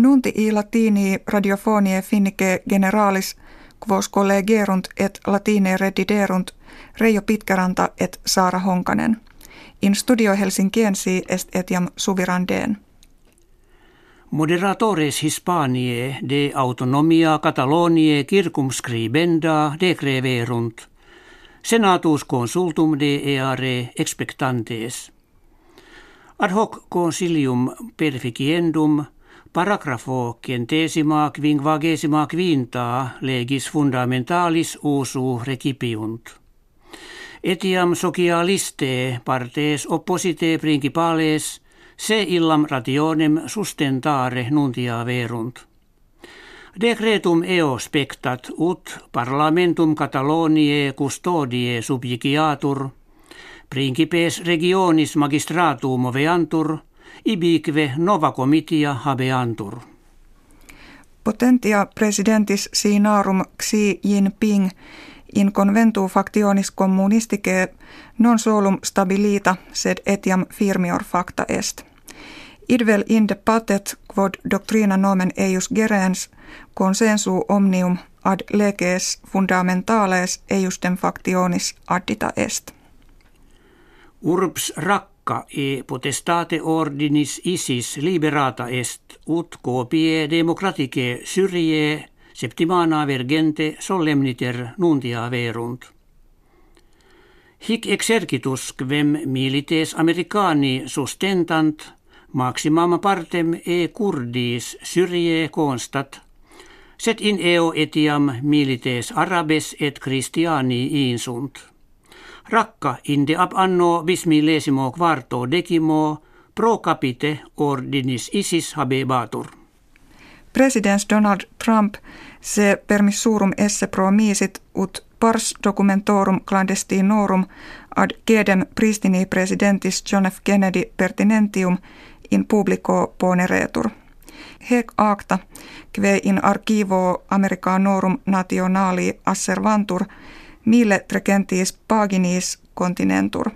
Nunti i latini radiofonie finnike generalis quos collegerunt et latine rediderunt Reijo Pitkäranta et Saara Honkanen. In studio Helsinkiensi est etiam suvirandeen. Moderatores Hispaniae de autonomia Catalonie circumscribenda decreverunt. Senatus consultum de eare expectantes. Ad hoc consilium perficiendum paragrafo centesima quinquagesima quinta legis fundamentalis usu recipiunt. Etiam socialiste partes opposite principales se illam rationem sustentare nuntia verunt. Decretum eo spectat ut parlamentum Catalonie custodie subjiciatur, principes regionis magistratum moveantur, ibique nova comitia habeantur. Potentia presidentis sinarum Xi Jinping in conventu factionis communistike non solum stabilita sed etiam firmior facta est. Idvel inde patet quod doctrina nomen eius gerens consensu omnium ad leges fundamentales eiustem factionis addita est. Urbs racca e potestate ordinis isis liberata est ut copie democratice syrie septimana vergente solemniter nuntia verunt. Hic exercitus quem milites americani sustentant maximam partem e curdis syrie constat, set in eo etiam milites arabes et christiani insunt. Rakka inde ab anno bismillesimo quarto decimo pro capite ordinis isis habebatur. Presidents Donald Trump se permissurum esse pro misit ut pars documentorum clandestinorum ad gedem pristini presidentis John F. Kennedy pertinentium in publico poneretur. Hec acta, kve in archivo Americanorum nationali asservantur, mille trecentis paginis continentur.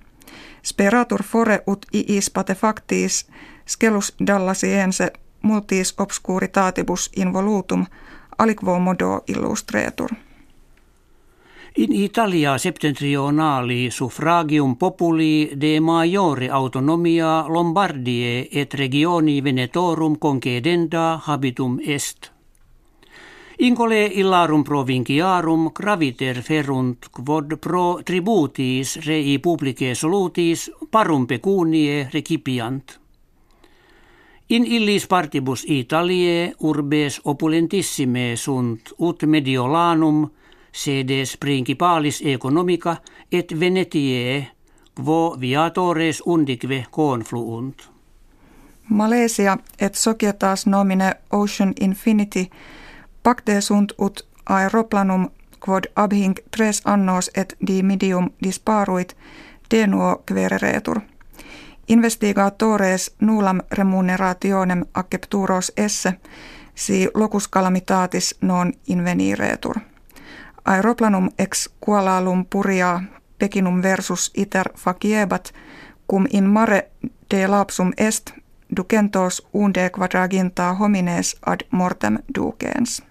Speratur fore ut iis patefactis scelus dallasiense multis obscuritatibus involutum aliquo modo illustretur. In Italia septentrionali suffragium populi de majore autonomia Lombardie et regioni Venetorum concedenda habitum est. Incole illarum provinciarum graviter ferunt quod pro tributis rei publice solutis parum pecunie recipiant. In illis partibus Italiae urbes opulentissime sunt ut mediolanum – sedes principalis economica et Venetie, quo viatores undique confluunt. Malesia et societas nomine Ocean Infinity pacte sunt ut aeroplanum quod abhing tres annos et dimidium disparuit denuo quereretur. Investigatores nulam remunerationem accepturos esse si locus calamitatis non inveniretur. Aeroplanum ex Kuala Lumpuria Pekinum versus iter faciebat, cum in mare de lapsum est ducentos unde quadraginta homines ad mortem ducens.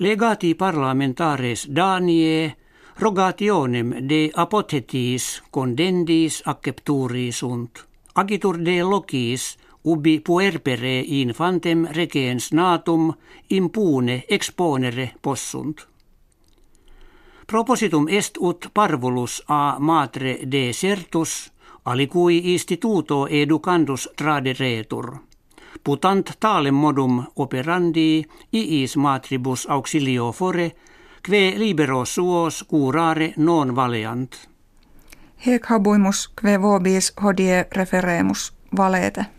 Legati parlamentares Danie rogationem de apothetis condendis accepturi sunt. Agitur de locis ubi puerpere infantem regens natum impune exponere possunt. Propositum est ut parvulus a matre desertus, alicui instituto educandus traderetur. Putant talem modum operandi iis matribus auxilio fore, kve libero suos curare non valeant. Hec habuimus kve vobis hodie referemus valete.